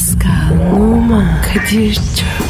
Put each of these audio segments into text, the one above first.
Pascal, Oman, Kadir çok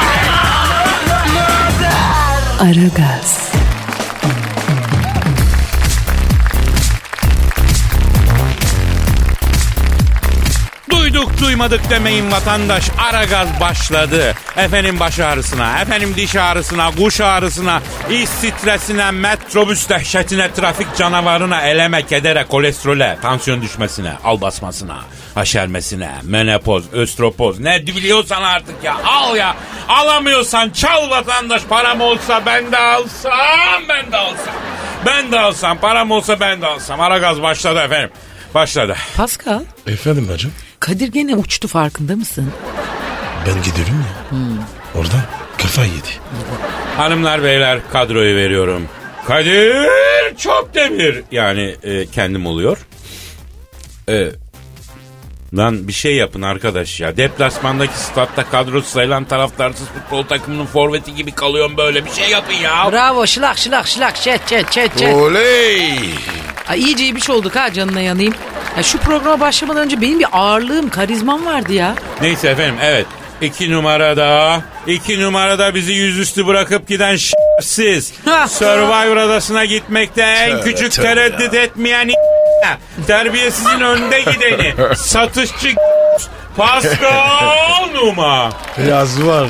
Aragaz, duymadık demeyin vatandaş. Aragaz başladı. Efendim baş ağrısına, efendim diş ağrısına, kuş ağrısına, iş stresine, metrobüs dehşetine, trafik canavarına, eleme, kedere, kolesterole, tansiyon düşmesine, al basmasına, aşermesine, menopoz, östropoz ne biliyorsan artık ya al ya. Alamıyorsan çal vatandaş param olsa ben de alsam ben de alsam. Ben de alsam param olsa ben de alsam. Aragaz başladı efendim. Başladı. Pascal, Efendim bacım. Kadir gene uçtu farkında mısın? Ben gidiyorum ya. Oradan kafa yedi. Hanımlar beyler kadroyu veriyorum. Kadir çok demir. Yani e, kendim oluyor. E, lan bir şey yapın arkadaş ya. Deplasmandaki statta kadrosu sayılan taraftarsız futbol takımının forveti gibi kalıyorum böyle. Bir şey yapın ya. Bravo şılak şılak şılak çet çet çet çet. Oley. Ay, iyice iyi bir şey olduk ha canına yanayım. Ya şu programa başlamadan önce benim bir ağırlığım, karizmam vardı ya. Neyse efendim evet. İki numarada, iki numarada bizi yüzüstü bırakıp giden siz. Survivor adasına gitmekte en Tövbe, küçük tövbe tereddüt etmeyen terbiyesizin önde gideni. Satışçı Pascal Numa. Yaz var.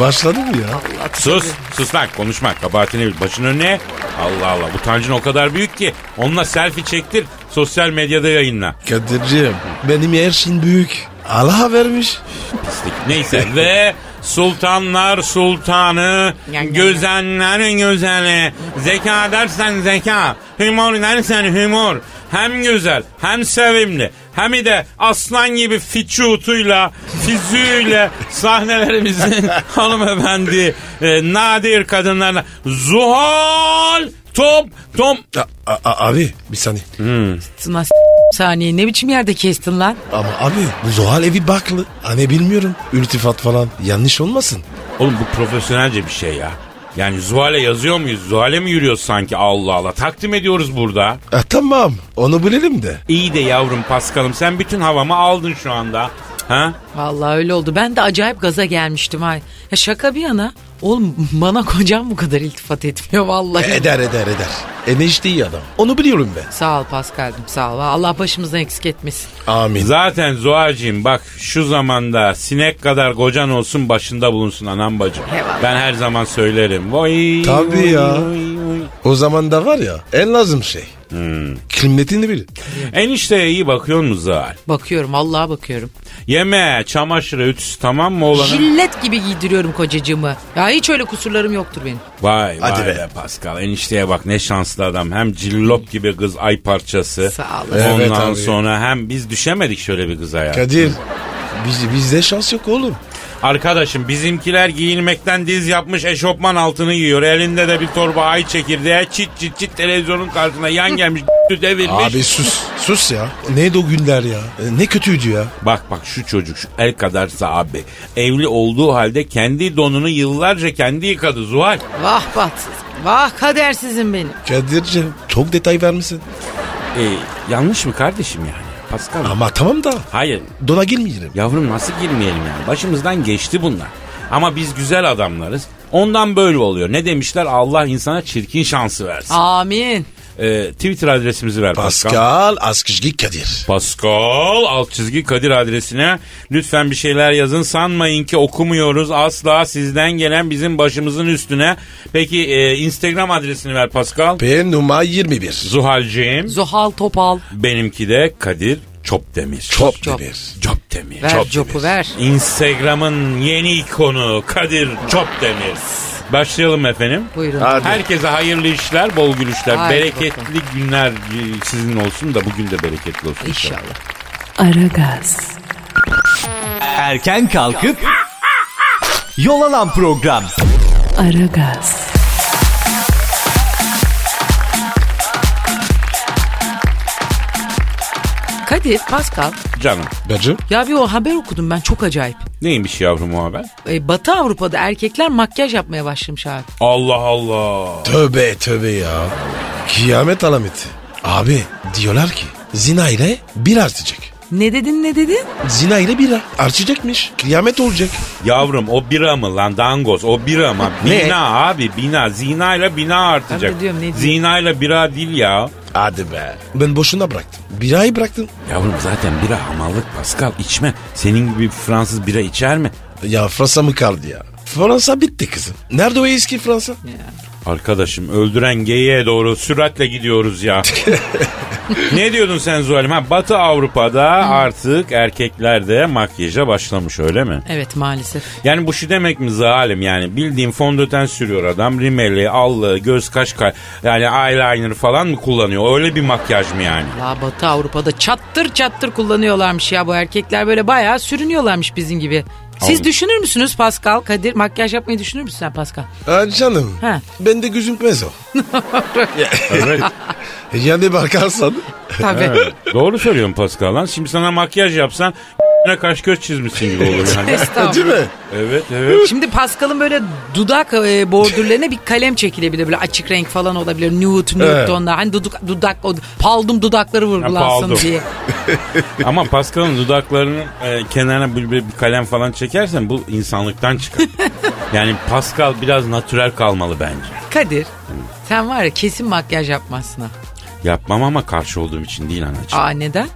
Başladı mı ya? Sus, sus lan konuşma. Kabahatini bil. Başın önüne. Allah Allah. Bu tancın o kadar büyük ki. Onunla selfie çektir. Sosyal medyada yayınla. Kadir'ciğim benim her şeyin büyük. Allah vermiş. pislik. Neyse ve sultanlar sultanı, gözenlerin gözeli, zeka dersen zeka, humor dersen humor. Hem güzel, hem sevimli, hem de aslan gibi fiçutuyla, fizüğüyle sahnelerimizin hanımefendi, e, nadir kadınlarına Zuhal Top Tom A- a- abi bir saniye. Sına s- saniye ne biçim yerde kestin lan? Ama abi bu Zuhal evi baklı. Hani bilmiyorum. Ültifat falan yanlış olmasın. Oğlum bu profesyonelce bir şey ya. Yani Zuhal'e yazıyor muyuz? Zuhal'e mi yürüyoruz sanki? Allah Allah. Takdim ediyoruz burada. E, tamam onu bilelim de. İyi de yavrum Paskal'ım sen bütün havamı aldın şu anda. Ha? Vallahi öyle oldu. Ben de acayip gaza gelmiştim ay. Ya şaka bir yana. Oğlum bana kocam bu kadar iltifat etmiyor vallahi. Eder eder eder. E ne işte iyi adam. Onu biliyorum ben. Sağ ol Paskal'cığım sağ ol. Allah başımızdan eksik etmesin. Amin. Zaten Zuhal'cığım bak şu zamanda sinek kadar kocan olsun başında bulunsun anam bacım. Eyvallah. Ben her zaman söylerim. Vay, Tabii vay, ya. vay, vay. O zaman da var ya en lazım şey. Kıymetini bil. Enişteye iyi bakıyor musun Zuhal? Bakıyorum Allah'a bakıyorum. Yeme, çamaşırı, ütüsü tamam mı oğlanın? Jillet gibi giydiriyorum kocacığımı. Ya hiç öyle kusurlarım yoktur benim. Vay Hadi vay be. be. Pascal. Enişteye bak ne şanslı adam. Hem cillop gibi kız ay parçası. Sağ olasın. Ondan Evet abi. sonra hem biz düşemedik şöyle bir kıza ya. Kadir biz, bizde şans yok oğlum. Arkadaşım bizimkiler giyinmekten diz yapmış eşofman altını giyiyor. Elinde de bir torba ay çekirdeği çit çit çit televizyonun karşısına yan gelmiş devirmiş. Abi sus sus ya. Neydi o günler ya? E, Ne kötüydü ya. Bak bak şu çocuk şu el kadarsa abi. Evli olduğu halde kendi donunu yıllarca kendi yıkadı Zuhal. Vah bahtsız. Vah kadersizim benim. Kadir'ciğim çok detay vermişsin. Ee, yanlış mı kardeşim yani? Pascal. Ama tamam da Hayır dona girmeyelim. Yavrum nasıl girmeyelim yani? Başımızdan geçti bunlar. Ama biz güzel adamlarız. Ondan böyle oluyor. Ne demişler? Allah insana çirkin şansı versin. Amin. Ee, Twitter adresimizi ver Pascal. Pascal Askışgi Kadir. Pascal alt çizgi Kadir adresine lütfen bir şeyler yazın. Sanmayın ki okumuyoruz. Asla sizden gelen bizim başımızın üstüne. Peki e, Instagram adresini ver Pascal. P numara 21. Zuhal'cığım. Zuhal Topal. Benimki de Kadir Çopdemir. Çok Çok. demir. Çopdemir. Ver Çok copu ver. Instagram'ın yeni ikonu Kadir Çopdemir. Başlayalım efendim. Buyurun. Hadi. Herkese hayırlı işler, bol gülüşler, Haydi bereketli bakalım. günler sizin olsun da bugün de bereketli olsun. İnşallah. Aragaz, Erken kalkıp yol alan program. Aragaz, Kadir, Pascal. Canım. Bacım. Ya bir o haber okudum ben çok acayip. Neymiş yavrum o haber? Ee, Batı Avrupa'da erkekler makyaj yapmaya başlamış abi. Allah Allah. Tövbe tövbe ya. Kıyamet alameti. Abi diyorlar ki zina ile bir artacak. Ne dedin ne dedin? Zina ile bira artacakmış. Kıyamet olacak. Yavrum o bira mı lan dangoz o bira mı? Bina abi bina zina ile bina artacak. Ben de diyorum, ne diyor? Zina ile bira değil ya. Hadi be. Ben boşuna bıraktım. Birayı bıraktım. Yavrum zaten bira hamallık Pascal içme. Senin gibi bir Fransız bira içer mi? Ya Fransa mı kaldı ya? Fransa bitti kızım. Nerede o eski Fransa? Arkadaşım öldüren geyiğe doğru süratle gidiyoruz ya. ne diyordun sen Zuhal'im? Ha, Batı Avrupa'da artık erkekler de makyaja başlamış öyle mi? Evet maalesef. Yani bu şu demek mi zalim yani bildiğin fondöten sürüyor adam rimeli, allı, göz kaş kay yani eyeliner falan mı kullanıyor? Öyle bir makyaj mı yani? La Batı Avrupa'da çattır çattır kullanıyorlarmış ya bu erkekler böyle bayağı sürünüyorlarmış bizim gibi. Siz Oğlum. düşünür müsünüz Pascal? Kadir makyaj yapmayı düşünür müsün sen Pascal? Ha canım. Ha. Ben de gözükmez o. Evet. Yani bakarsan. Tabii. evet. Doğru söylüyorsun Pascal lan. Şimdi sana makyaj yapsan ne kaş göz çizmişsin gibi olur yani. Değil mi? evet evet. Şimdi Pascal'ın böyle dudak e, bordürlerine bir kalem çekilebilir. Böyle açık renk falan olabilir. Nude, nude Evet. tonlar. Hani dudak, dudak o, paldum dudakları vurgulansın paldum. diye. Ama Pascal'ın dudaklarının e, kenarına bir, bir, bir kalem falan çekersen bu insanlıktan çıkar. yani Pascal biraz natürel kalmalı bence. Kadir sen var ya kesin makyaj yapmazsın ha. Yapmam ama karşı olduğum için değil anacığım. Aa neden?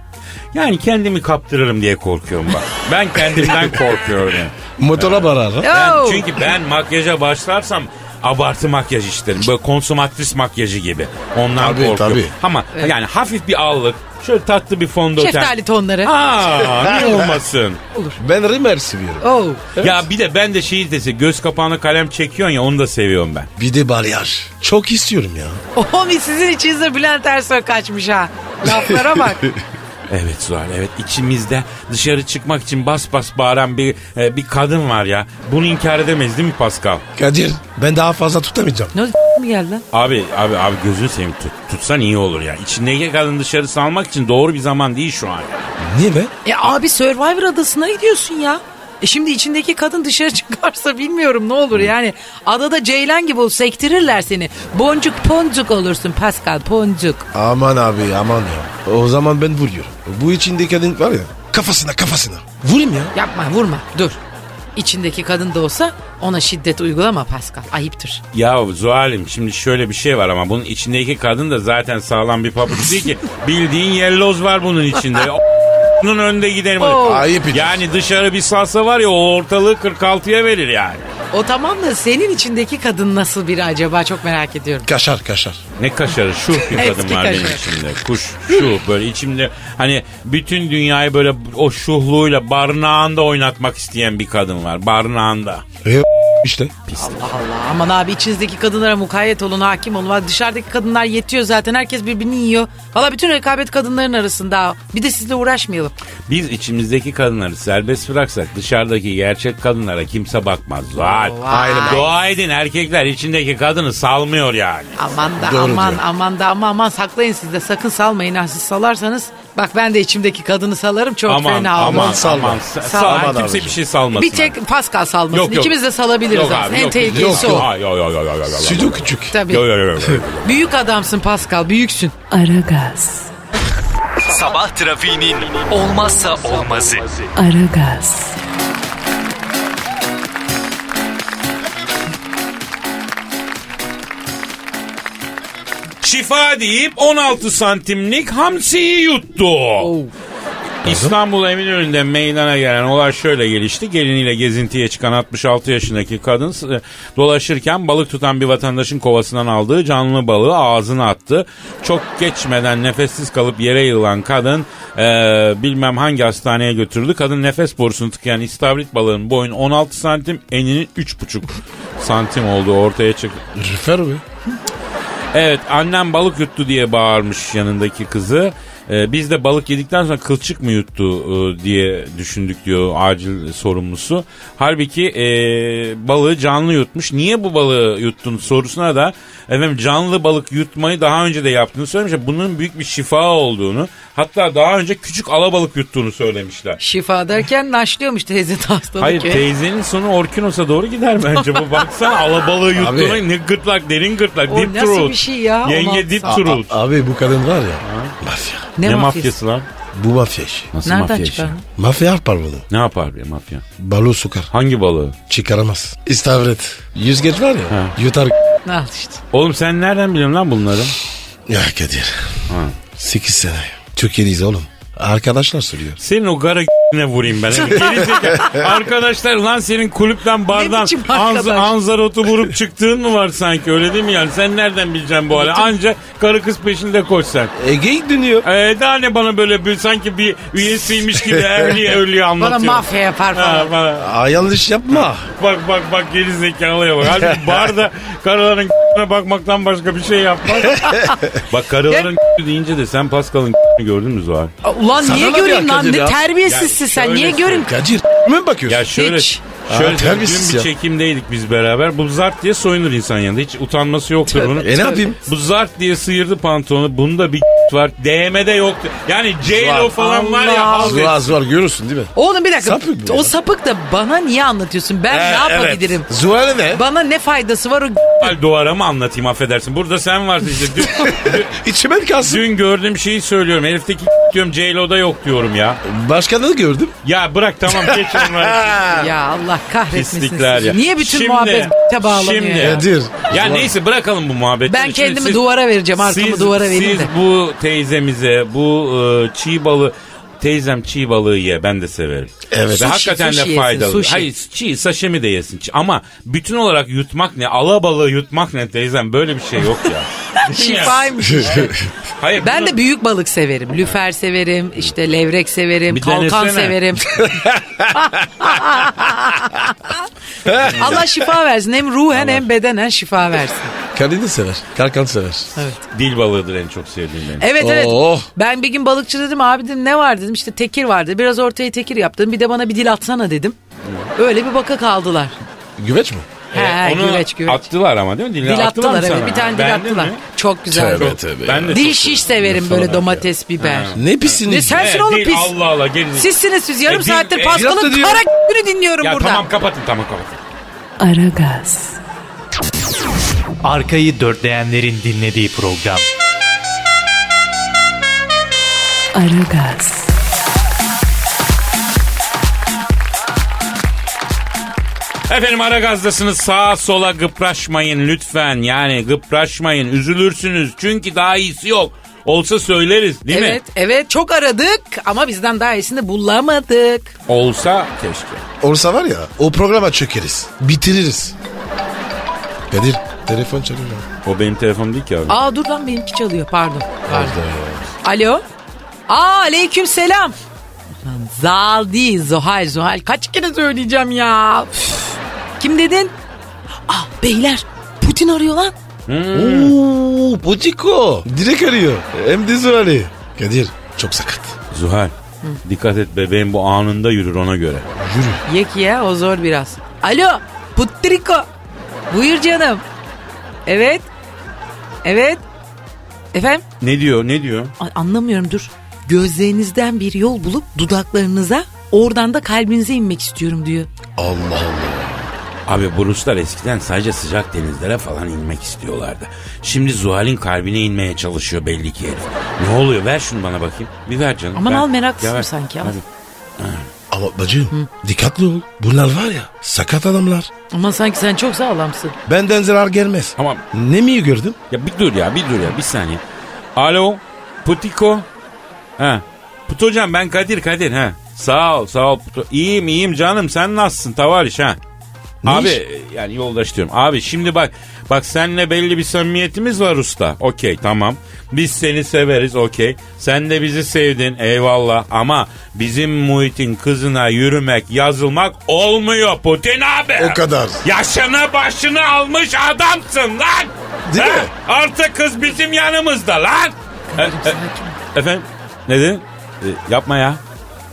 Yani kendimi kaptırırım diye korkuyorum bak. Ben kendimden korkuyorum. yani. Motora barar. Ben, çünkü ben makyaja başlarsam abartı makyaj isterim. Böyle konsumatris makyajı gibi. Ondan Tabii, korkuyorum. tabii. Ama yani hafif bir allık, şöyle tatlı bir fondöten. Şeftali tonları. Aa, niye olmasın? Ben Rimmel seviyorum. Oo. Ya bir de ben de şeyi dese göz kapağına kalem çekiyorsun ya onu da seviyorum ben. Bir de balyaj. Çok istiyorum ya. Oğlum sizin içinizde Bülent Ersoy kaçmış ha. Laflara bak. Evet Zuhal evet içimizde dışarı çıkmak için bas bas bağıran bir e, bir kadın var ya. Bunu inkar edemeyiz değil mi Pascal? Kadir ben daha fazla tutamayacağım. ne mi geldi lan? Abi abi abi gözünü seveyim tut, tutsan iyi olur ya. İçindeki kadın dışarı salmak için doğru bir zaman değil şu an. Niye be? E abi Survivor adasına gidiyorsun ya. E şimdi içindeki kadın dışarı çıkarsa bilmiyorum ne olur yani. Adada ceylan gibi ol sektirirler seni. Boncuk poncuk olursun Pascal poncuk. Aman abi aman ya. O zaman ben vuruyorum. Bu içindeki kadın var ya kafasına kafasına. Vurayım ya. Yapma vurma dur. İçindeki kadın da olsa ona şiddet uygulama Pascal. Ayıptır. Ya Zuhal'im şimdi şöyle bir şey var ama bunun içindeki kadın da zaten sağlam bir pabuç değil ki. Bildiğin yelloz var bunun içinde. Bunun önünde gidelim. Oo. Ayıp ediyorsun. Yani dışarı bir salsa var ya o ortalığı 46'ya verir yani. O tamam da senin içindeki kadın nasıl biri acaba çok merak ediyorum. Kaşar kaşar. Ne kaşarı şu bir Eski kadın var benim içimde. Kuş şu böyle içimde hani bütün dünyayı böyle o şuhluğuyla barınağında oynatmak isteyen bir kadın var. Barınağında. E, işte. Allah Allah aman abi içinizdeki kadınlara mukayyet olun hakim olun. Bak dışarıdaki kadınlar yetiyor zaten herkes birbirini yiyor. Valla bütün rekabet kadınların arasında. Bir de sizle uğraşmayalım. Biz içimizdeki kadınları serbest bıraksak dışarıdaki gerçek kadınlara kimse bakmaz. Zuhal. Vay. Dua edin erkekler içindeki kadını salmıyor yani. Aman da Doğru aman diyor. aman da aman aman saklayın siz de sakın salmayın ha siz salarsanız. Bak ben de içimdeki kadını salarım çok Aman fena olur. aman salma. aman. Sa- Salma. salma. Kimse bir şey salmasın. Bir tek Pascal salmasın. Yok, yok. İkimiz de salabiliriz Yok aslında. abi, En yok. tehlikelisi Yok, yok. o. Ay, yo, yo, yo, yo, yo, yo. Stüdyo küçük. Tabii. Yo, yo, yo, yo, yo. Büyük adamsın Pascal büyüksün. Aragaz, Sabah trafiğinin olmazsa olmazı. Aragaz, Şifa deyip 16 santimlik hamsiyi yuttu. İstanbul Eminönü'nde meydana gelen olay şöyle gelişti. Geliniyle gezintiye çıkan 66 yaşındaki kadın e, dolaşırken balık tutan bir vatandaşın kovasından aldığı canlı balığı ağzına attı. Çok geçmeden nefessiz kalıp yere yığılan kadın e, bilmem hangi hastaneye götürüldü. Kadın nefes borusunu tıkayan istavrit balığının boyun 16 santim eninin 3,5 santim olduğu ortaya çıktı. Rüfer be. Evet annem balık yuttu diye bağırmış yanındaki kızı. Ee, biz de balık yedikten sonra kılçık mı yuttu e, diye düşündük diyor acil sorumlusu. Halbuki e, balığı canlı yutmuş. Niye bu balığı yuttun sorusuna da efendim canlı balık yutmayı daha önce de yaptığını söylemişler. Bunun büyük bir şifa olduğunu hatta daha önce küçük alabalık yuttuğunu söylemişler. Şifa derken naşlıyormuş teyze hastalık. Hayır ya. teyzenin sonu Orkinos'a doğru gider bence bu. Baksana alabalığı yuttuğuna ne gırtlak derin gırtlak. O Deep nasıl throat. bir şey ya? Yenge A- throat. abi bu kadın var ya. Mafya. Ne, Ne, mafyası? mafyası lan? Bu mafya işi. Nasıl Nereden mafya işi? çıkar? Mafya yapar bunu. Ne yapar bir mafya? Balığı sokar. Hangi balığı? Çıkaramaz. İstavret. Yüzgeç var ya. Yutar. Al işte. Oğlum sen nereden biliyorsun lan bunları? Ya Kadir. 8 sene. Türkiye'deyiz oğlum. Arkadaşlar söylüyor. Senin o gara ne vurayım ben. Hani. Arkadaşlar lan senin kulüpten bardan biçim anz, arkadaş? anzarotu vurup çıktığın mı var sanki öyle değil mi yani? Sen nereden bileceksin bu hali? Anca karı kız peşinde koşsan. Ege dönüyor. Ee, daha ne bana böyle bir, sanki bir üyesiymiş gibi evliye ölüye Bana anlatıyor. mafya yapar Ha, falan. bana. Aa, yanlış yapma. Bak bak bak geri zekalıya bak. Halbuki barda karıların bakmaktan başka bir şey yapmaz. bak karıların deyince de sen Pascal'ın gördün mü Zuhal? Ulan Sana niye göreyim lan? Ne terbiyesizsin sen. Niye göreyim? Kadir mi bakıyorsun? Ya şöyle Hiç. Şöyle Aa, dün bir ya. çekimdeydik biz beraber. Bu zart diye soyunur insan yanında. Hiç utanması yoktur bunun. E ne yapayım? Bu zart diye sıyırdı pantolonu. Bunda bir var. DM'de yoktu. Yani J-Lo Var. falan var ya. Allah. al ve- Zuhal Zuhal görürsün değil mi? Oğlum bir dakika. Sapık o ya. sapık da bana niye anlatıyorsun? Ben ne Ee, yapabilirim? Evet. Zuhal'e ne? Bana ne faydası var o Al Doğara mı anlatayım affedersin. Burada sen varsın işte. Dün, İçime mi kalsın? dün gördüğüm şeyi söylüyorum. Herifteki diyorum J-Lo'da yok diyorum ya. Başkanı gördüm. Ya bırak tamam geç onları. Ya Allah kahretmesin Pislikler sizi. ya. Niye bütün Şimdi- muhabbet bağlanıyor şimdi- ya? Kadir. Ya neyse bırakalım bu muhabbeti. Ben Şimdi kendimi siz- duvara vereceğim. Arkamı siz, duvara vereyim Siz de. bu teyzemize bu e, çiğ balığı teyzem çiğ balığı ye ben de severim. Evet. Ve Sushi, hakikaten sushi de yesin, faydalı. sushi. Hayır çiğ sashimi de yesin. Ama bütün olarak yutmak ne? Ala balığı yutmak ne teyzem? Böyle bir şey yok ya. Şifaymış. Hayır, Ben bunu- de büyük balık severim. Lüfer severim, işte levrek severim, Bir kalkan denesene. severim. Allah şifa versin. Hem ruhen hem bedenen şifa versin. De sever. Kalkan sever. Evet. dil balığıdır en çok sevdiğim benim. Evet evet. Oh. Ben bir gün balıkçı dedim abi dedim ne var dedim işte tekir vardı. Biraz ortaya tekir yaptım. Bir de bana bir dil atsana dedim. Öyle bir baka kaldılar. Güveç mi? He, he, Onu güveç güveç. attılar ama değil mi? Dili Dil attılar, attılar evet. Bir tane dil Beğendin attılar. mi? Çok güzel. Tövbe tövbe. Ben de Dil şiş severim böyle domates, biber. Ne Ne pisiniz? sensin He, oğlum dil, pis. Allah Allah gelin. Sizsiniz siz. Yarım E, dil- saattir e, da diyor. kara g***ünü dinliyorum Ya burada. tamam kapatın tamam kapatın. Aragaz, Arkayı dörtleyenlerin dinlediği program. Aragaz, Efendim ara gazdasınız sağa sola gıpraşmayın lütfen. Yani gıpraşmayın üzülürsünüz çünkü daha iyisi yok. Olsa söyleriz değil evet, mi? evet çok aradık ama bizden daha iyisini bulamadık. Olsa keşke. Olsa var ya o programa çökeriz. Bitiririz. Kadir telefon çalıyor. O benim telefonum değil ki abi. Aa dur lan benimki çalıyor pardon. pardon. Alo. Aa aleyküm selam. Zal değil Zuhal Zuhal. Kaç kere söyleyeceğim ya. Üf. Kim dedin? Ah beyler Putin arıyor lan. Oo Putiko. Direkt arıyor. Hem de Zuhal'i. Kadir çok sakat. Zuhal dikkat et bebeğim bu anında yürür ona göre. Yürü. Ye ki ya o zor biraz. Alo Putriko. Buyur canım. Evet. Evet. Efendim? Ne diyor ne diyor? Ay, anlamıyorum dur. Gözlerinizden bir yol bulup dudaklarınıza oradan da kalbinize inmek istiyorum diyor. Allah Allah. Abi bu Ruslar eskiden sadece sıcak denizlere falan inmek istiyorlardı. Şimdi Zuhal'in kalbine inmeye çalışıyor belli ki herif. Ne oluyor ver şunu bana bakayım. Bir ver canım. Aman ver. al, meraklısın ver. sanki, al. Hadi. Ama bacım dikkatli ol. Bunlar var ya sakat adamlar. Ama sanki sen çok sağlamsın. Benden zarar gelmez. Tamam. Ne mi gördüm? Ya bir dur ya bir dur ya bir saniye. Alo Putiko. Ha. Put hocam ben Kadir Kadir ha. Sağ ol sağ ol Puto. İyiyim iyiyim canım sen nasılsın tavaliş ha. Ne Abi iş? e, yani yoldaş diyorum. Abi şimdi bak bak seninle belli bir samimiyetimiz var usta. Okey tamam. Biz seni severiz okey. Sen de bizi sevdin eyvallah. Ama bizim muhitin kızına yürümek yazılmak olmuyor Putin abi. O kadar. Yaşını başını almış adamsın lan. Değil Ha? mi? Artık kız bizim yanımızda lan. E- e- efendim Ne dedin? E, yapma ya.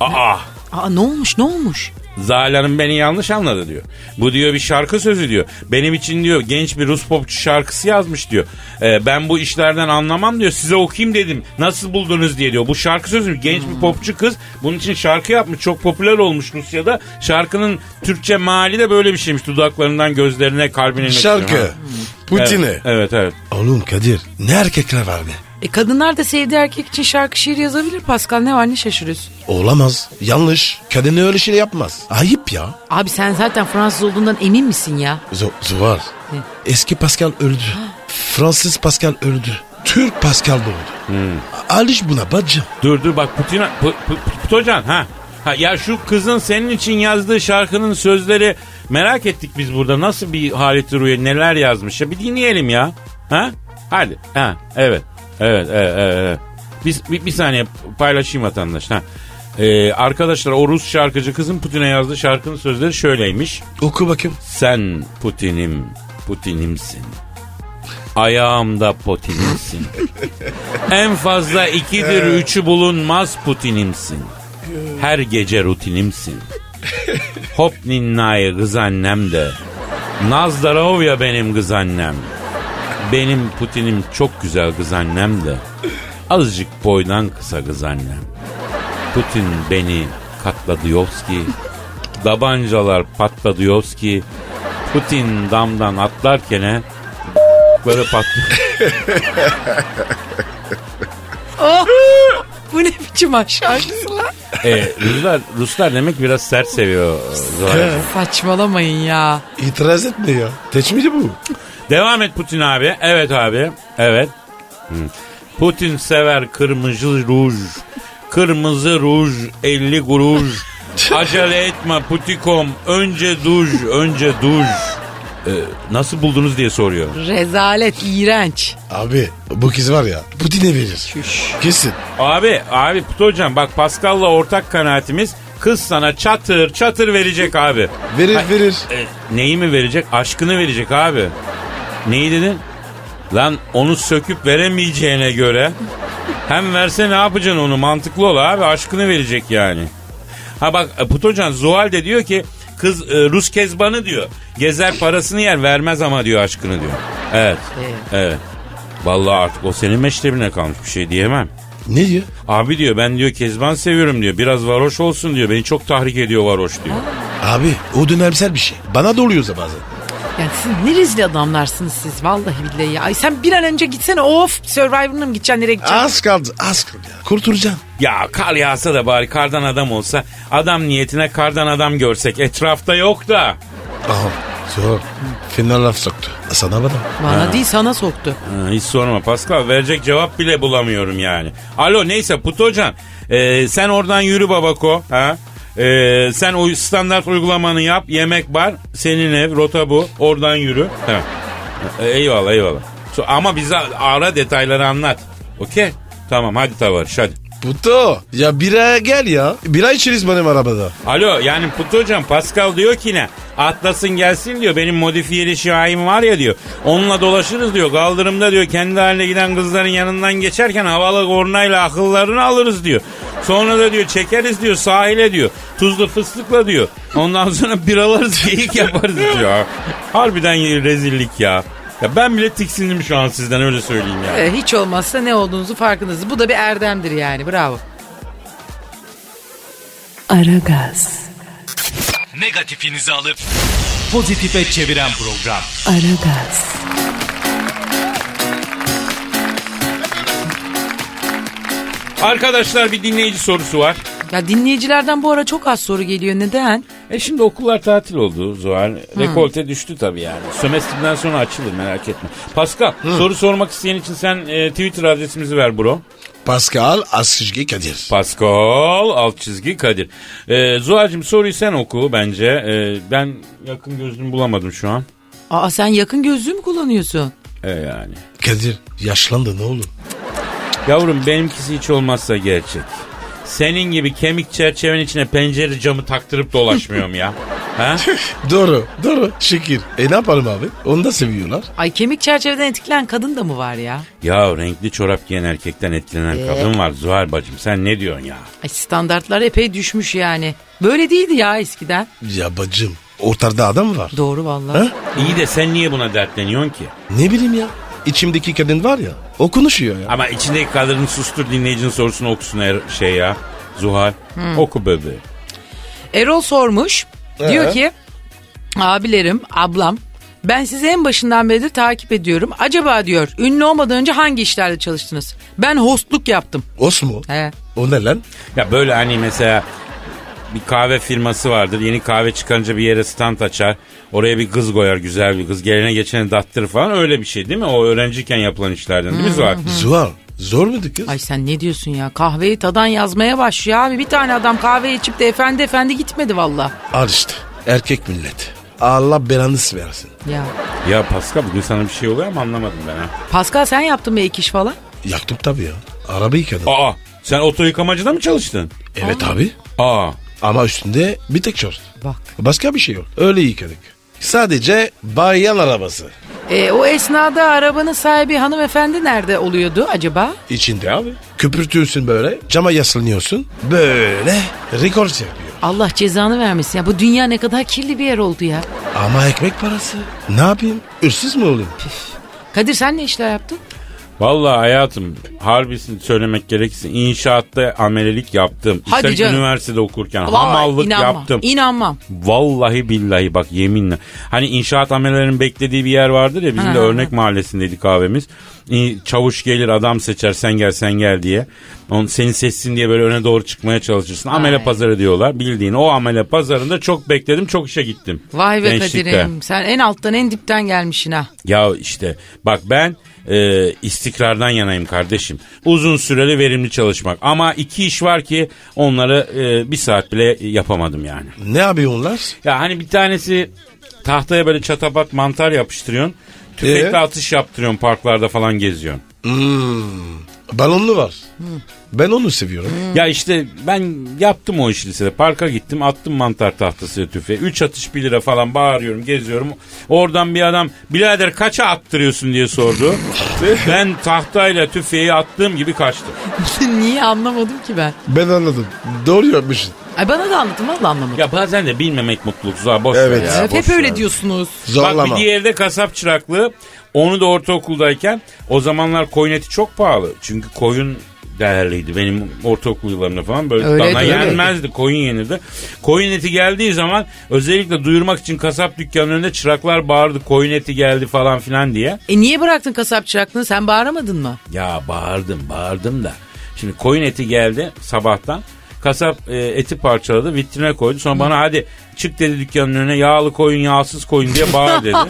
Aa. Aa ne olmuş ne olmuş? Hanım beni yanlış anladı diyor. Bu diyor bir şarkı sözü diyor. Benim için diyor genç bir Rus popçu şarkısı yazmış diyor. Ee, ben bu işlerden anlamam diyor. Size okuyayım dedim. Nasıl buldunuz diye diyor. Bu şarkı sözü genç bir popçu kız. Bunun için şarkı yapmış. Çok popüler olmuş Rusya'da. Şarkının Türkçe mali de böyle bir şeymiş. Dudaklarından gözlerine kalbine. Şarkı. Putin'e. Evet, evet evet. Oğlum Kadir ne erkekler var be. E kadınlar da sevdiği erkek için şarkı şiir yazabilir Pascal ne var ne şaşırıyorsun? Olamaz. Yanlış. Kadın öyle şey yapmaz. Ayıp ya. Abi sen zaten Fransız olduğundan emin misin ya? Z- Zuhal. Ne? Eski Pascal öldü. Fransız Pascal öldü. Türk Pascal doğdu. Alış buna bacım. Dur dur bak Putin, Pu- Pu- Putocan ha. Ha, ya şu kızın senin için yazdığı şarkının sözleri merak ettik biz burada. Nasıl bir haleti ruye neler yazmış ya bir dinleyelim ya. Ha? Hadi. Ha evet. Evet evet evet. Bir, bir, bir saniye paylaşayım vatandaş. Ha. Ee, arkadaşlar o Rus şarkıcı kızın Putin'e yazdığı şarkının sözleri şöyleymiş. Oku bakayım. Sen Putin'im, Putin'imsin. Ayağımda Putin'imsin. en fazla ikidir üçü bulunmaz Putin'imsin. Her gece rutinimsin. Hop ninnayı kız annem de. Nazdarov ya benim kız annem. Benim Putin'im çok güzel kız annem de. Azıcık boydan kısa kız annem. Putin beni katladıyovski. Tabancalar patladıyovski. Putin damdan atlarken böyle patlıyor. Oh! Bu ne biçim aşk şarkısı lan? e, Ruslar, Ruslar demek biraz sert seviyor. Zuhal. Saçmalamayın ya. İtiraz etme ya. Teç miydi bu? Devam et Putin abi. Evet abi. Evet. Putin sever kırmızı ruj. Kırmızı ruj 50 kuruş. Acele etme Putikom. Önce duş, önce duş. Ee, nasıl buldunuz diye soruyor. Rezalet, iğrenç. Abi bu kız var ya Putin'e verir. Kesin. Abi, abi Put hocam bak Pascal'la ortak kanaatimiz kız sana çatır çatır verecek abi. Verir verir. E, neyi mi verecek? Aşkını verecek abi. Neyi dedin? Lan onu söküp veremeyeceğine göre hem verse ne yapacaksın onu mantıklı ol abi aşkını verecek yani. Ha bak e, Putocan Zuhal de diyor ki kız e, Rus kezbanı diyor. Gezer parasını yer vermez ama diyor aşkını diyor. Evet. Evet. Evet. Vallahi artık o senin meşrebine kalmış bir şey diyemem. Ne diyor? Abi diyor ben diyor Kezban seviyorum diyor. Biraz varoş olsun diyor. Beni çok tahrik ediyor varoş diyor. Abi o dönemsel bir şey. Bana da oluyorsa bazen. Yani siz ne rezil adamlarsınız siz vallahi billahi ya. Ay sen bir an önce gitsene of Survivor'ına mı gideceksin nereye gideceksin? Az kaldı az kaldı ya. Kurtulacaksın. Ya kar yağsa da bari kardan adam olsa adam niyetine kardan adam görsek etrafta yok da. Aha. Zor. Final laf soktu. Sana bana. Bana değil sana soktu. Ha, hiç sorma Pascal verecek cevap bile bulamıyorum yani. Alo neyse Putocan e, sen oradan yürü babako. Ha? E, sen o standart uygulamanı yap yemek var senin ev rota bu oradan yürü. Ha. E, eyvallah eyvallah. Ama bize ara detayları anlat. Okey tamam hadi tavarış hadi. Puto. Ya bira gel ya. Bira içeriz benim arabada. Alo yani Putu hocam Pascal diyor ki ne? Atlasın gelsin diyor. Benim modifiyeli şahin var ya diyor. Onunla dolaşırız diyor. Kaldırımda diyor kendi haline giden kızların yanından geçerken havalı kornayla akıllarını alırız diyor. Sonra da diyor çekeriz diyor sahile diyor. Tuzlu fıstıkla diyor. Ondan sonra biralarız geyik yaparız diyor. Harbiden rezillik ya. Ya ben bile tiksindim şu an sizden öyle söyleyeyim ya. Ee, hiç olmazsa ne olduğunuzu farkındasınız. Bu da bir erdemdir yani bravo. Aragaz, Negatifinizi alıp pozitife çeviren program. Aragaz, Arkadaşlar bir dinleyici sorusu var. Ya dinleyicilerden bu ara çok az soru geliyor. Neden? E şimdi okullar tatil oldu Zuhal. Rekolte düştü tabii yani. Sömestrden sonra açılır merak etme. Pascal soru sormak isteyen için sen e, Twitter adresimizi ver bro. Pascal Askışgi Kadir. Pascal alt çizgi Kadir. E, Zuhal'cığım soruyu sen oku bence. E, ben yakın gözlüğümü bulamadım şu an. Aa sen yakın gözlüğü mü kullanıyorsun? E yani. Kadir yaşlandı ne olur. Yavrum benimkisi hiç olmazsa gerçek. Senin gibi kemik çerçevenin içine pencere camı taktırıp dolaşmıyorum ya. Ha? Doğru doğru şekil. E ne yapalım abi? Onu da seviyorlar. Ay kemik çerçeveden etkilen kadın da mı var ya? Ya renkli çorap giyen erkekten etkilenen Ee? kadın var Zuhal bacım. Sen ne diyorsun ya? Ay standartlar epey düşmüş yani. Böyle değildi ya eskiden. Ya bacım ortada adam var. Doğru vallahi. Ha? İyi de sen niye buna dertleniyorsun ki? Ne bileyim ya. İçimdeki kadın var ya o konuşuyor ya. Ama içindeki kadını sustur dinleyicinin sorusunu okusun er, şey ya. Zuhal. Hmm. Oku bebeğim. Erol sormuş. Ee? Diyor ki abilerim, ablam ben sizi en başından beridir takip ediyorum. Acaba diyor ünlü olmadan önce hangi işlerde çalıştınız? Ben hostluk yaptım. Osmo. He. O ne lan? Ya böyle hani mesela bir kahve firması vardır. Yeni kahve çıkarınca bir yere stand açar. Oraya bir kız koyar güzel bir kız. Gelene geçene dattırır falan öyle bir şey değil mi? O öğrenciyken yapılan işlerden değil mi Zuhal? Zuhal zor muydu kız? Ay sen ne diyorsun ya? Kahveyi tadan yazmaya başlıyor abi. Bir tane adam kahve içip de efendi efendi gitmedi valla. Al işte erkek millet. Allah belanı versin. Ya. Ya Pascal bugün sana bir şey oluyor ama anlamadım ben ha. Pascal sen yaptın mı ek iş falan? Yaktım tabii ya. Araba yıkadım. Aa sen oto yıkamacıda mı çalıştın? Evet abi. Aa Ama üstünde bir tek şort. Bak. Başka bir şey yok. Öyle yıkadık. Sadece bayan arabası. E, o esnada arabanın sahibi hanımefendi nerede oluyordu acaba? İçinde abi. Köpürtüyorsun böyle. Cama yaslanıyorsun. Böyle rekor yapıyor. Allah cezanı vermesin ya. Bu dünya ne kadar kirli bir yer oldu ya. Ama ekmek parası. Ne yapayım? Hırsız mı olayım? Kadir sen ne işler yaptın? Vallahi hayatım harbisini söylemek gerekirse inşaatta amelelik yaptım. Hadi Üstelik canım. üniversitede okurken Vallahi hamallık inanmam. yaptım. İnanmam. Vallahi billahi bak yeminle. Hani inşaat amelelerinin beklediği bir yer vardır ya bizim Ha, de ha, örnek mahallesindeydi kahvemiz. Çavuş gelir adam seçer sen gel sen gel diye. On seni seçsin diye böyle öne doğru çıkmaya çalışırsın. Amele Ay. pazarı diyorlar bildiğin. O amele pazarında çok bekledim çok işe gittim. Vay be Gençlikte. Kadir'im. Sen en alttan en dipten gelmişsin ha. Ya işte bak ben e, istikrardan yanayım kardeşim. Uzun süreli verimli çalışmak. Ama iki iş var ki onları e, bir saat bile yapamadım yani. Ne yapıyor onlar? Ya hani bir tanesi tahtaya böyle çatapat mantar yapıştırıyorsun. Tüfekle Ee? atış yaptırıyorsun parklarda falan geziyorsun. Hmm, balonlu var. Ben onu seviyorum. Ya işte ben yaptım o işi lisede. Parka gittim attım mantar tahtası tüfeği. Üç atış bir lira falan bağırıyorum geziyorum. Oradan bir adam birader kaça attırıyorsun diye sordu. ben tahtayla tüfeği attığım gibi kaçtım. Niye anlamadım ki ben? Ben anladım. Doğru yapmışsın. Ay bana da anlatın valla anlamadım. Ya bazen de bilmemek mutluluk. Zuhal, boş Evet. ver ya. Evet, hep öyle diyorsunuz. Zorlama. Bak bir diğeri de kasap çıraklığı. Onu da ortaokuldayken o zamanlar koyun eti çok pahalı. Çünkü koyun değerliydi. Benim ortaokul yıllarımda falan böyle Öyleydi, dana yenmezdi. Koyun yenirdi. Koyun eti geldiği zaman özellikle duyurmak için kasap dükkanının önünde çıraklar bağırdı. Koyun eti geldi falan filan diye. E niye bıraktın kasap çıraklığını sen bağıramadın mı? Ya bağırdım bağırdım da. Şimdi koyun eti geldi sabahtan. Kasap e, eti parçaladı vitrine koydu. Sonra bana hadi çık dedi dükkanın önüne yağlı koyun yağsız koyun diye bağır dedi.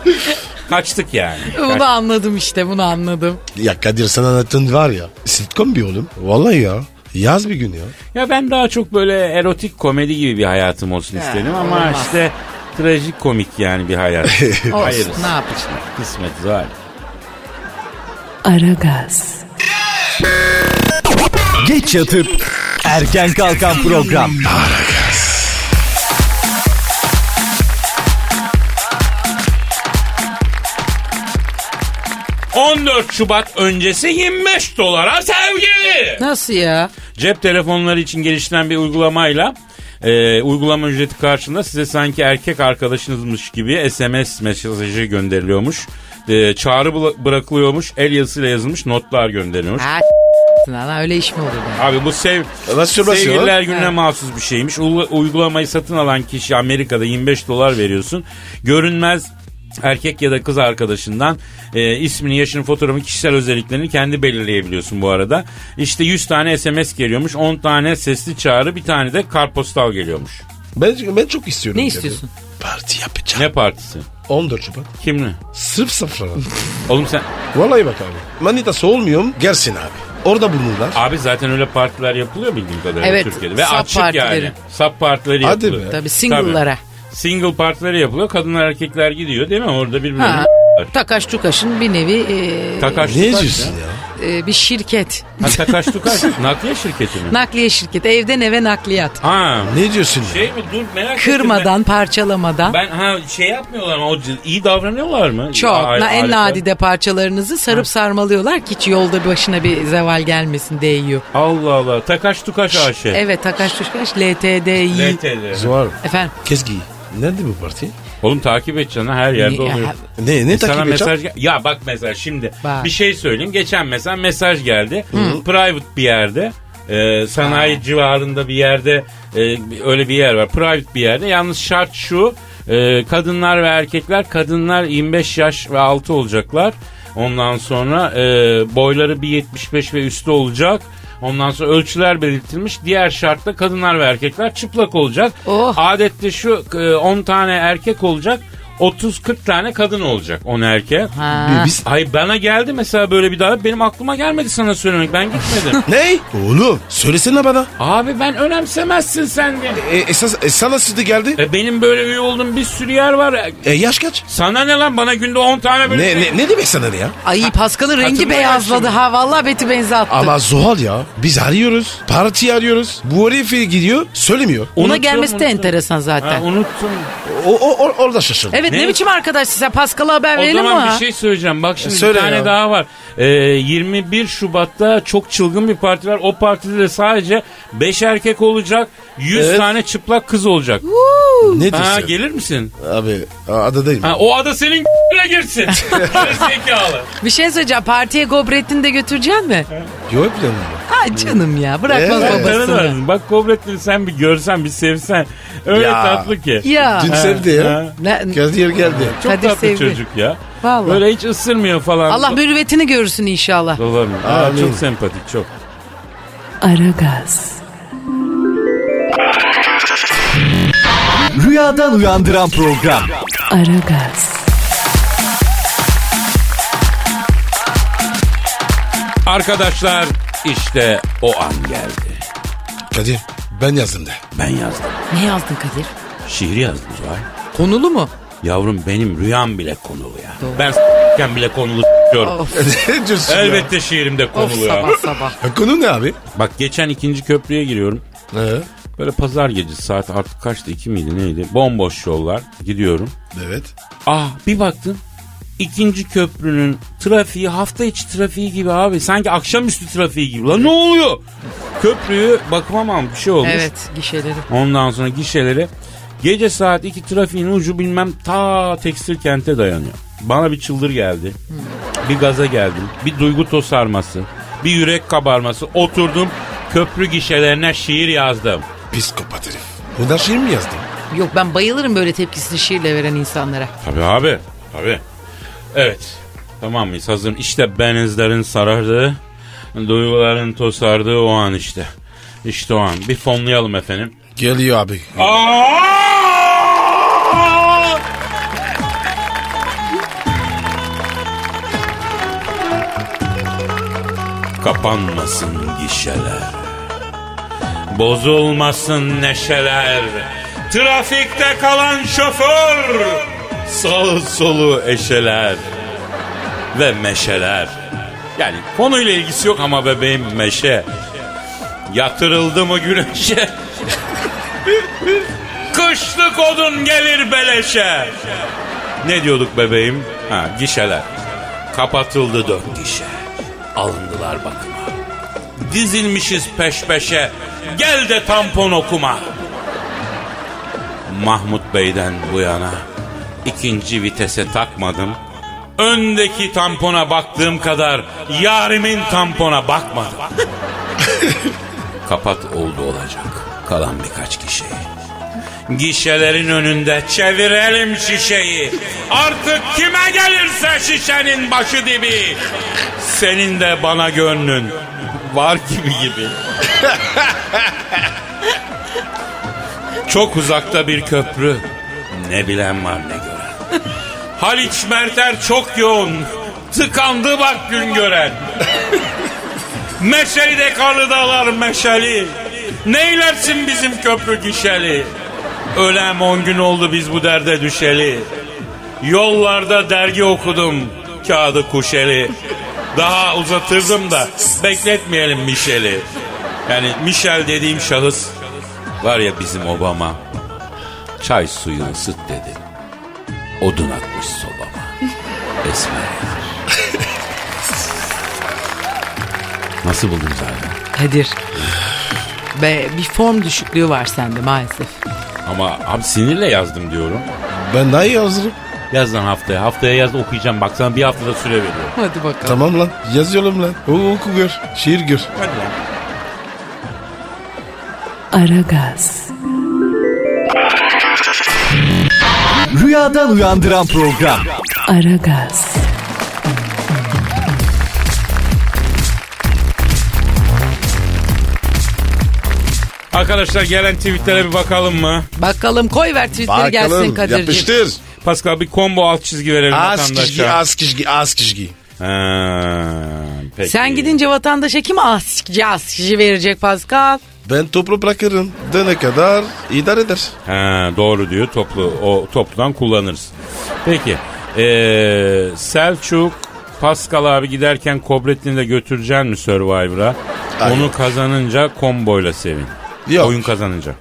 Kaçtık yani. Bunu anladım işte bunu anladım. Ya Kadir sen anlattın var ya. Sitcom bir oğlum. Vallahi ya. Yaz bir gün ya. Ya ben daha çok böyle erotik komedi gibi bir hayatım olsun istedim ama olmaz. işte trajik komik yani bir hayat. Olsun Hayır. ne yapacaksın? Kısmet var. Aragaz, Geç yatıp erken kalkan program. 14 Şubat öncesi 25 dolara sevgi. Nasıl ya? Cep telefonları için geliştirilen bir uygulamayla e, uygulama ücreti karşılığında size sanki erkek arkadaşınızmış gibi SMS mesajı gönderiliyormuş. E, çağrı bıla- bırakılıyormuş. El yazısıyla yazılmış notlar gönderiliyormuş. Ha lan öyle iş mi olur be? Abi bu sev Mastürbasyon. sevgililer gününe Ha. mahsus bir şeymiş. U- uygulamayı satın alan kişi Amerika'da 25 dolar veriyorsun. Görünmez erkek ya da kız arkadaşından e, ismini, yaşını, fotoğrafını, kişisel özelliklerini kendi belirleyebiliyorsun bu arada. İşte 100 tane SMS geliyormuş, 10 tane sesli çağrı, bir tane de kartpostal geliyormuş. Ben, ben çok istiyorum. Ne Kadir. istiyorsun? Parti yapacağım. Ne partisi? 14 Şubat. Kimle? Sırf safrana. Oğlum sen... Vallahi bak abi. Manitası olmuyorum. Gelsin abi. Orada bulunurlar. Abi zaten öyle partiler yapılıyor bildiğim kadarıyla Evet, Türkiye'de. Ve sub açık partileri. yani. Sub partileri Hadi yapılıyor. be. Tabii single'lara. Single partileri yapılıyor. Kadınlar erkekler gidiyor değil mi? Orada birbirlerine Ha. Takaş tukaşın bir nevi e, Takaş Ne tukaş diyorsun ya. e, bir şirket. Ha Takaş Tukaş nakliye şirketi mi? Nakliye şirketi. Evden eve nakliyat. ha. Ne diyorsun? ya? Şey mi dur merak ettim. Kırmadan, parçalamadan. Ben, ha şey yapmıyorlar mı? O c- iyi davranıyorlar mı? Çok. A- Na- en aletler. nadide parçalarınızı sarıp sarmalıyorlar ki hiç yolda başına bir zeval gelmesin değiyor. Allah Allah. Takaş Tukaş AŞ. Evet Takaş Tuşkaş LTD'yi. LTD. Zuhal. Efendim. Kezgi. Nerede bu parti? Oğlum takip et canım her yerde oluyor. Ne ne E sana takip edeceğim? mesaj gel- ya bak mesela şimdi Bak. bir şey söyleyeyim. Geçen mesela mesaj geldi. Private bir yerde. e, sanayi civarında bir yerde e, öyle bir yer var. Private bir yerde. Yalnız şart şu. e, kadınlar ve erkekler kadınlar 25 yaş ve altı olacaklar. Ondan sonra e, boyları bir 75 ve üstü olacak. Ondan sonra ölçüler belirtilmiş. Diğer şartta kadınlar ve erkekler çıplak olacak. Oh. Adette şu e, 10 tane erkek olacak. 30-40 tane kadın olacak 10 erkek. Ha. Biz... Ay bana geldi mesela böyle bir davet benim aklıma gelmedi sana söylemek ben gitmedim. Ne? Oğlum söylesene bana. Abi ben önemsemezsin sen diye. E, esas, e, sana sıdı geldi. E, benim böyle üye olduğum bir sürü yer var. E, yaş kaç? Sana ne lan bana günde 10 tane böyle. Ne, ne, ne demek sana ne ya? Ay Pascal'ın rengi beyazladı ha. Vallahi Beti benzi attı. Ama Zuhal ya biz arıyoruz. Parti arıyoruz. Bu herif gidiyor söylemiyor. Ona Unuttum, gelmesi de unuttum. enteresan Ha, zaten. unuttum. O, o, o- orada şaşırdı. Evet ne, Ne? biçim arkadaş size Pascal'a haber O verelim mi? zaman bir şey söyleyeceğim. Bak şimdi Söyle bir tane ya. daha var. Ee, 21 Şubat'ta çok çılgın bir parti var. O partide de sadece 5 erkek olacak. 100 Evet. tane çıplak kız olacak. Ne Ha diyorsun? gelir misin? Abi adadayım. Ha, o ada senin girsin. Gerizekalı. Bir şey söyleyeceğim. Partiye Gobrettin'i de götüreceksin mi? Yok planım var. Ha canım ya bırakmaz Evet. Babasını. lazım. Bak Kobrettin'i sen bir görsen bir sevsen. Öyle Ya. tatlı ki. Ya. Dün Ha, sevdi ya. ha. Ne- Kadir geldi. Çok Kadir tatlı sevdi. çocuk ya. Vallahi. Böyle hiç ısırmıyor falan. Allah mürüvvetini görürsün inşallah. Ha, Amin. çok sempatik çok. Aragaz, Rüyadan uyandıran program. Aragaz, Arkadaşlar işte o an geldi. Kadir ben yazdım da. Ben yazdım. Ne yazdın Kadir? Şiir yazdım Zuhal. Konulu mu? Yavrum benim rüyam bile konulu ya. Ben s**ken bile konulu s**yorum. Of, ne diyorsun ya? Elbette şiirimde of konulu ya. sabah sabah. Ha, Konu ne abi? Bak geçen ikinci köprüye giriyorum. He. Böyle pazar gecesi saat artık kaçtı iki miydi neydi? Bomboş yollar gidiyorum. Evet. Ah bir baktım ikinci köprünün trafiği hafta içi trafiği gibi abi. Sanki akşamüstü trafiği gibi. Lan ne oluyor? Köprüyü almış, bir şey olmuş. Evet gişeleri. Ondan sonra gişeleri gece saat 2 trafiğin ucu bilmem ta tekstil kente dayanıyor. Bana bir çıldır geldi. Bir gaza geldim. Bir duygu tosarması. Bir yürek kabarması. Oturdum köprü gişelerine şiir yazdım. Psikopat herif. O da şiir mi yazdın? Yok ben bayılırım böyle tepkisini şiirle veren insanlara. Tabii abi. Tabii. Evet. Tamam mıyız? Hazır. İşte benizlerin sarardığı, duyguların tosardığı o an işte. İşte o an. Bir fonlayalım efendim. Geliyor abi. Aa! Kapanmasın gişeler. Bozulmasın neşeler. Trafikte kalan şoför. Sağ solu eşeler. Ve meşeler. Yani konuyla ilgisi yok ama bebeğim meşe. Yatırıldı mı güneşe? Kışlık odun gelir beleşe. Ne diyorduk bebeğim? Ha gişeler. Kapatıldı dört gişe. Alındılar bakıma. Dizilmişiz peş peşe. Gel de tampon okuma. Mahmut Bey'den bu yana ikinci vitese takmadım. Öndeki tampona baktığım kadar yarimin tampona bakmadım. Kapat oldu olacak. Kalan birkaç kişi. Gişelerin önünde çevirelim şişeyi. Artık kime gelirse şişenin başı dibi. Senin de bana gönlün var gibi gibi. Çok uzakta bir köprü. Ne bilen var ne gören. Haliç Merter çok yoğun. Tıkandı bak gün gören. Meşeli de karlı dağlar meşeli. Neylersin bizim köprü gişeli. Ölem on gün oldu biz bu derde düşeli. Yollarda dergi okudum kağıdı kuşeli. Daha uzatırdım da bekletmeyelim Michel'i. Yani Michel dediğim şahıs var ya bizim Obama. Çay suyu ısıt dedi. Odun atmış sobama. Esmer. Nasıl buldun zaten? Kadir. Be, bir form düşüklüğü var sende maalesef. Ama abi sinirle yazdım diyorum. Ben daha iyi hazırım. Yaz lan haftaya. Haftaya yaz okuyacağım. Bak sana bir haftada süre veriyorum. Hadi bakalım. Tamam lan yazıyorum lan. O, oku gör. Şiir gör. Hadi lan. Aragaz, Rüyadan uyandıran program. Aragaz, Arkadaşlar gelen tweetlere bir bakalım mı? Bakalım koy ver tweetleri gelsin Bakalım Kadir'cim. yapıştır. Pascal bir combo alt çizgi verelim Az vatandaşa. az kişgi az kişgi. Ha, peki. Sen gidince vatandaşa kim askıcı askıcı verecek Pascal? Ben toplu bırakırım. Dene kadar idare eder. Ha, doğru diyor toplu o topludan kullanırız. Peki ee, Selçuk Pascal abi giderken Kobrettin'i de götüreceksin mi Survivor'a? Hayır. Onu kazanınca komboyla sevin. Yok. Oyun kazanınca.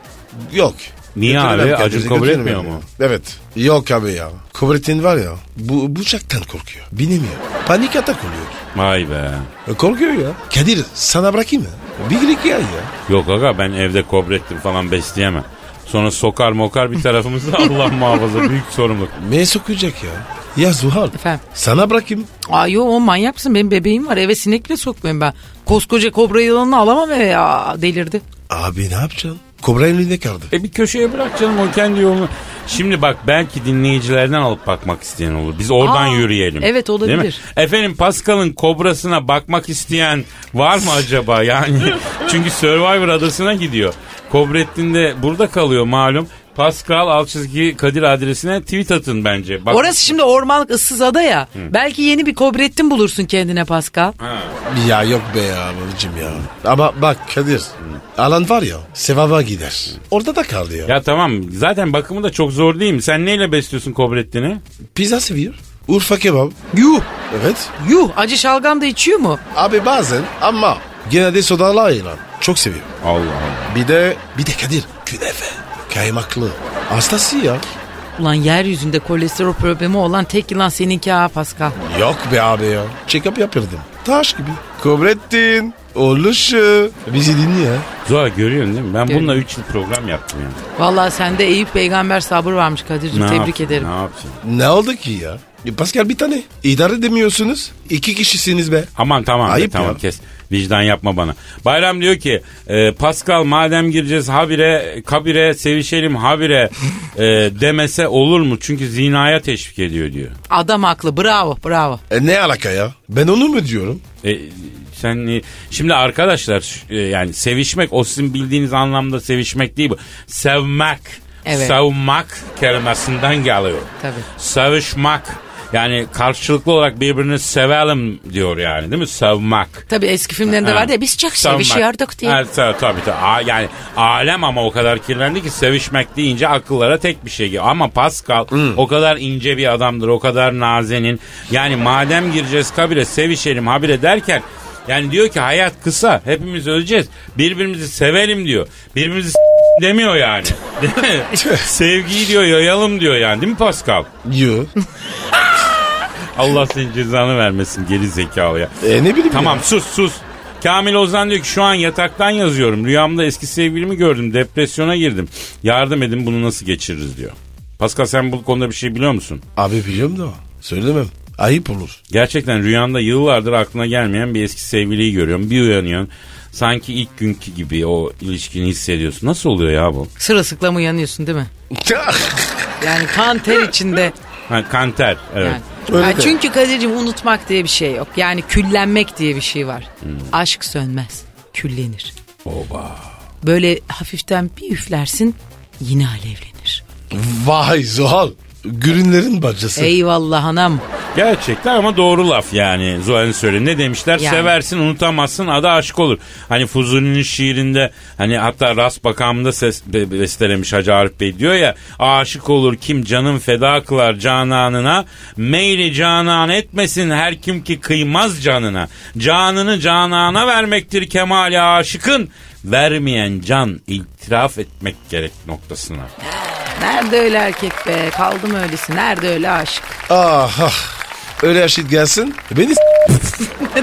Yok. Niye Götüremem abi? Acun kabul götüremem etmiyor mu? Evet. Yok abi ya. Kobretin var ya. Bu bıçaktan korkuyor. Binemiyor. Panik atak oluyor. Vay be. E, Korkuyor ya. Kadir sana bırakayım mı? Bir girik ya ya. Yok aga ben evde Kobrettin falan besleyemem. Sonra sokar mokar bir tarafımızda Allah muhafaza büyük sorumluluk. Ne sokacak ya? Ya Zuhal. Efendim? Sana bırakayım. Ay yo o manyak mısın? Benim bebeğim var eve sinek bile sokmuyorum ben. Koskoca kobra yılanını alamam eve ya delirdi. Abi ne yapacaksın? Kobra elinde kaldı. E bir köşeye bırak canım o kendi yolunu. Şimdi bak belki dinleyicilerden alıp bakmak isteyen olur. Biz oradan Aa, yürüyelim. evet, olabilir. Değil mi? Efendim Pascal'ın kobrasına bakmak isteyen var mı acaba? Yani çünkü Survivor adasına gidiyor. Kobrettin de burada kalıyor malum. Pascal alt çizgi Kadir adresine tweet atın bence. Bak, Orası şimdi ormanlık ıssız ada ya. Belki yeni bir kobrettin bulursun kendine Pascal. Ya yok be ya babacım ya. Ama bak Kadir. Alan var ya sevaba gider. Orada da kaldı ya. Ya tamam zaten bakımı da çok zor değil mi? Sen neyle besliyorsun Kobrettin'i? Pizza seviyor. Urfa kebap. Yuh. Evet. Yuh acı şalgam da içiyor mu? Abi bazen ama gene de sodalı ilan. Çok seviyor. Allah Allah. Bir de bir de Kadir künefe. Kaymaklı. Hastası ya. Ulan yeryüzünde kolesterol problemi olan tek yılan seninki ha Pascal. Yok be abi ya. Check-up yapırdım. Taş gibi. Kobrettin. Oluşu. Bizi dinle ya. Zuhal görüyorsun değil mi? Ben Görüyorum. bununla 3 yıl program yaptım yani. Vallahi sende Eyüp peygamber sabır varmış Kadir'cim Ne tebrik yapayım, ederim. Ne yapayım? Ne oldu ki ya? E, Pascal bir tane. İdare edemiyorsunuz. İki kişisiniz be. Aman tamam be, Ayıp tamam ya. kes. Vicdan yapma bana. Bayram diyor ki e, Pascal madem gireceğiz habire kabire sevişelim habire e, demese olur mu? Çünkü zinaya teşvik ediyor diyor. Adam haklı bravo bravo. E, ne alaka ya? Ben onu mu diyorum? E, sen şimdi arkadaşlar e, yani sevişmek o sizin bildiğiniz anlamda sevişmek değil bu. Sevmek. Evet. Savmak kelimesinden geliyor. Tabii. Sevişmek. Yani karşılıklı olarak birbirini sevelim diyor yani değil mi? Sevmek. Tabii eski filmlerinde vardı ya biz çok Savunmak. sevişiyorduk diye. Evet, tabii tabii. tabii. A- yani alem ama o kadar kirlendi ki sevişmek deyince akıllara tek bir şey geliyor. Ama Pascal o kadar ince bir adamdır, o kadar nazenin. Yani madem gireceğiz kabire sevişelim habire derken yani diyor ki hayat kısa hepimiz öleceğiz. Birbirimizi sevelim diyor. Birbirimizi s- demiyor yani. Değil mi? Sevgiyi diyor yayalım diyor yani değil mi Pascal? Yo. Allah senin cezanı vermesin geri zekalı ya. E ne bileyim Tamam ya. sus sus. Kamil Ozan diyor ki şu an yataktan yazıyorum. Rüyamda eski sevgilimi gördüm. Depresyona girdim. Yardım edin bunu nasıl geçiririz diyor. Pascal sen bu konuda bir şey biliyor musun? Abi biliyorum da söylemem. Ayıp olur. Gerçekten rüyanda yıllardır aklına gelmeyen bir eski sevgiliyi görüyorum. Bir uyanıyorsun. Sanki ilk günkü gibi o ilişkini hissediyorsun. Nasıl oluyor ya bu? Sırılsıklam uyanıyorsun değil mi? Yani kan ter içinde. Ha, kanter. Evet. Yani. Öyle Yani de. çünkü Kadir'cim unutmak diye bir şey yok. Yani küllenmek diye bir şey var. Hmm. Aşk sönmez. Küllenir. Oba. Böyle hafiften bir üflersin yine alevlenir. Vay Zuhal. Gürünlerin bacısı. Eyvallah anam. Gerçekten ama doğru laf yani Zuhal'in söyledi. Ne demişler? Yani. Seversin unutamazsın adı aşk olur. Hani Fuzuli'nin şiirinde hani hatta rast bakamında ses be- bestelemiş Hacı Arif Bey diyor ya aşık olur kim canım feda kılar cananına meyli canan etmesin her kim ki kıymaz canına. Canını canana vermektir kemali aşıkın vermeyen can itiraf etmek gerek noktasına. Nerede öyle erkek be? Kaldım öylesi. Nerede öyle aşk? Ah ah. Öyle yaşit gelsin. Beni s-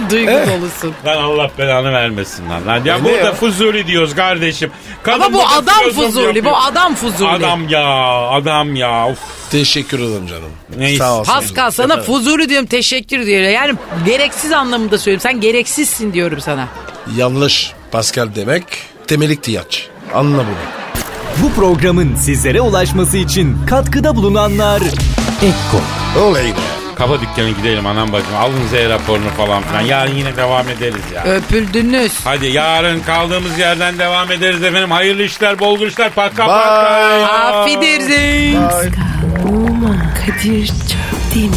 Duygu dolusun. Lan Allah belanı vermesin lan. lan. Ya Ne burada ya? Fuzuli diyoruz kardeşim. Kadın Ama bu burada adam filozof fuzuli. yapıyor. Bu adam fuzuli. Adam ya adam ya. Uf. teşekkür ederim canım. Neyse. Sağ olsun. Pascal sana fuzuli diyorum teşekkür diyor. Yani gereksiz anlamında söylüyorum. Sen gereksizsin diyorum sana. Yanlış. Pascal demek temel ihtiyaç. Anla bunu. Bu programın sizlere ulaşması için katkıda bulunanlar Ekko Oley be. Kafa dükkanı gidelim anam bacım. Alın Z raporunu falan filan. Yarın yine devam ederiz ya. Öpüldünüz. Hadi yarın kaldığımız yerden devam ederiz efendim. Hayırlı işler, bol işler. Paka Bye. paka. Afiyedersin. Oman Kadir çok değil mi?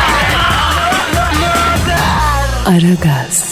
Aragaz.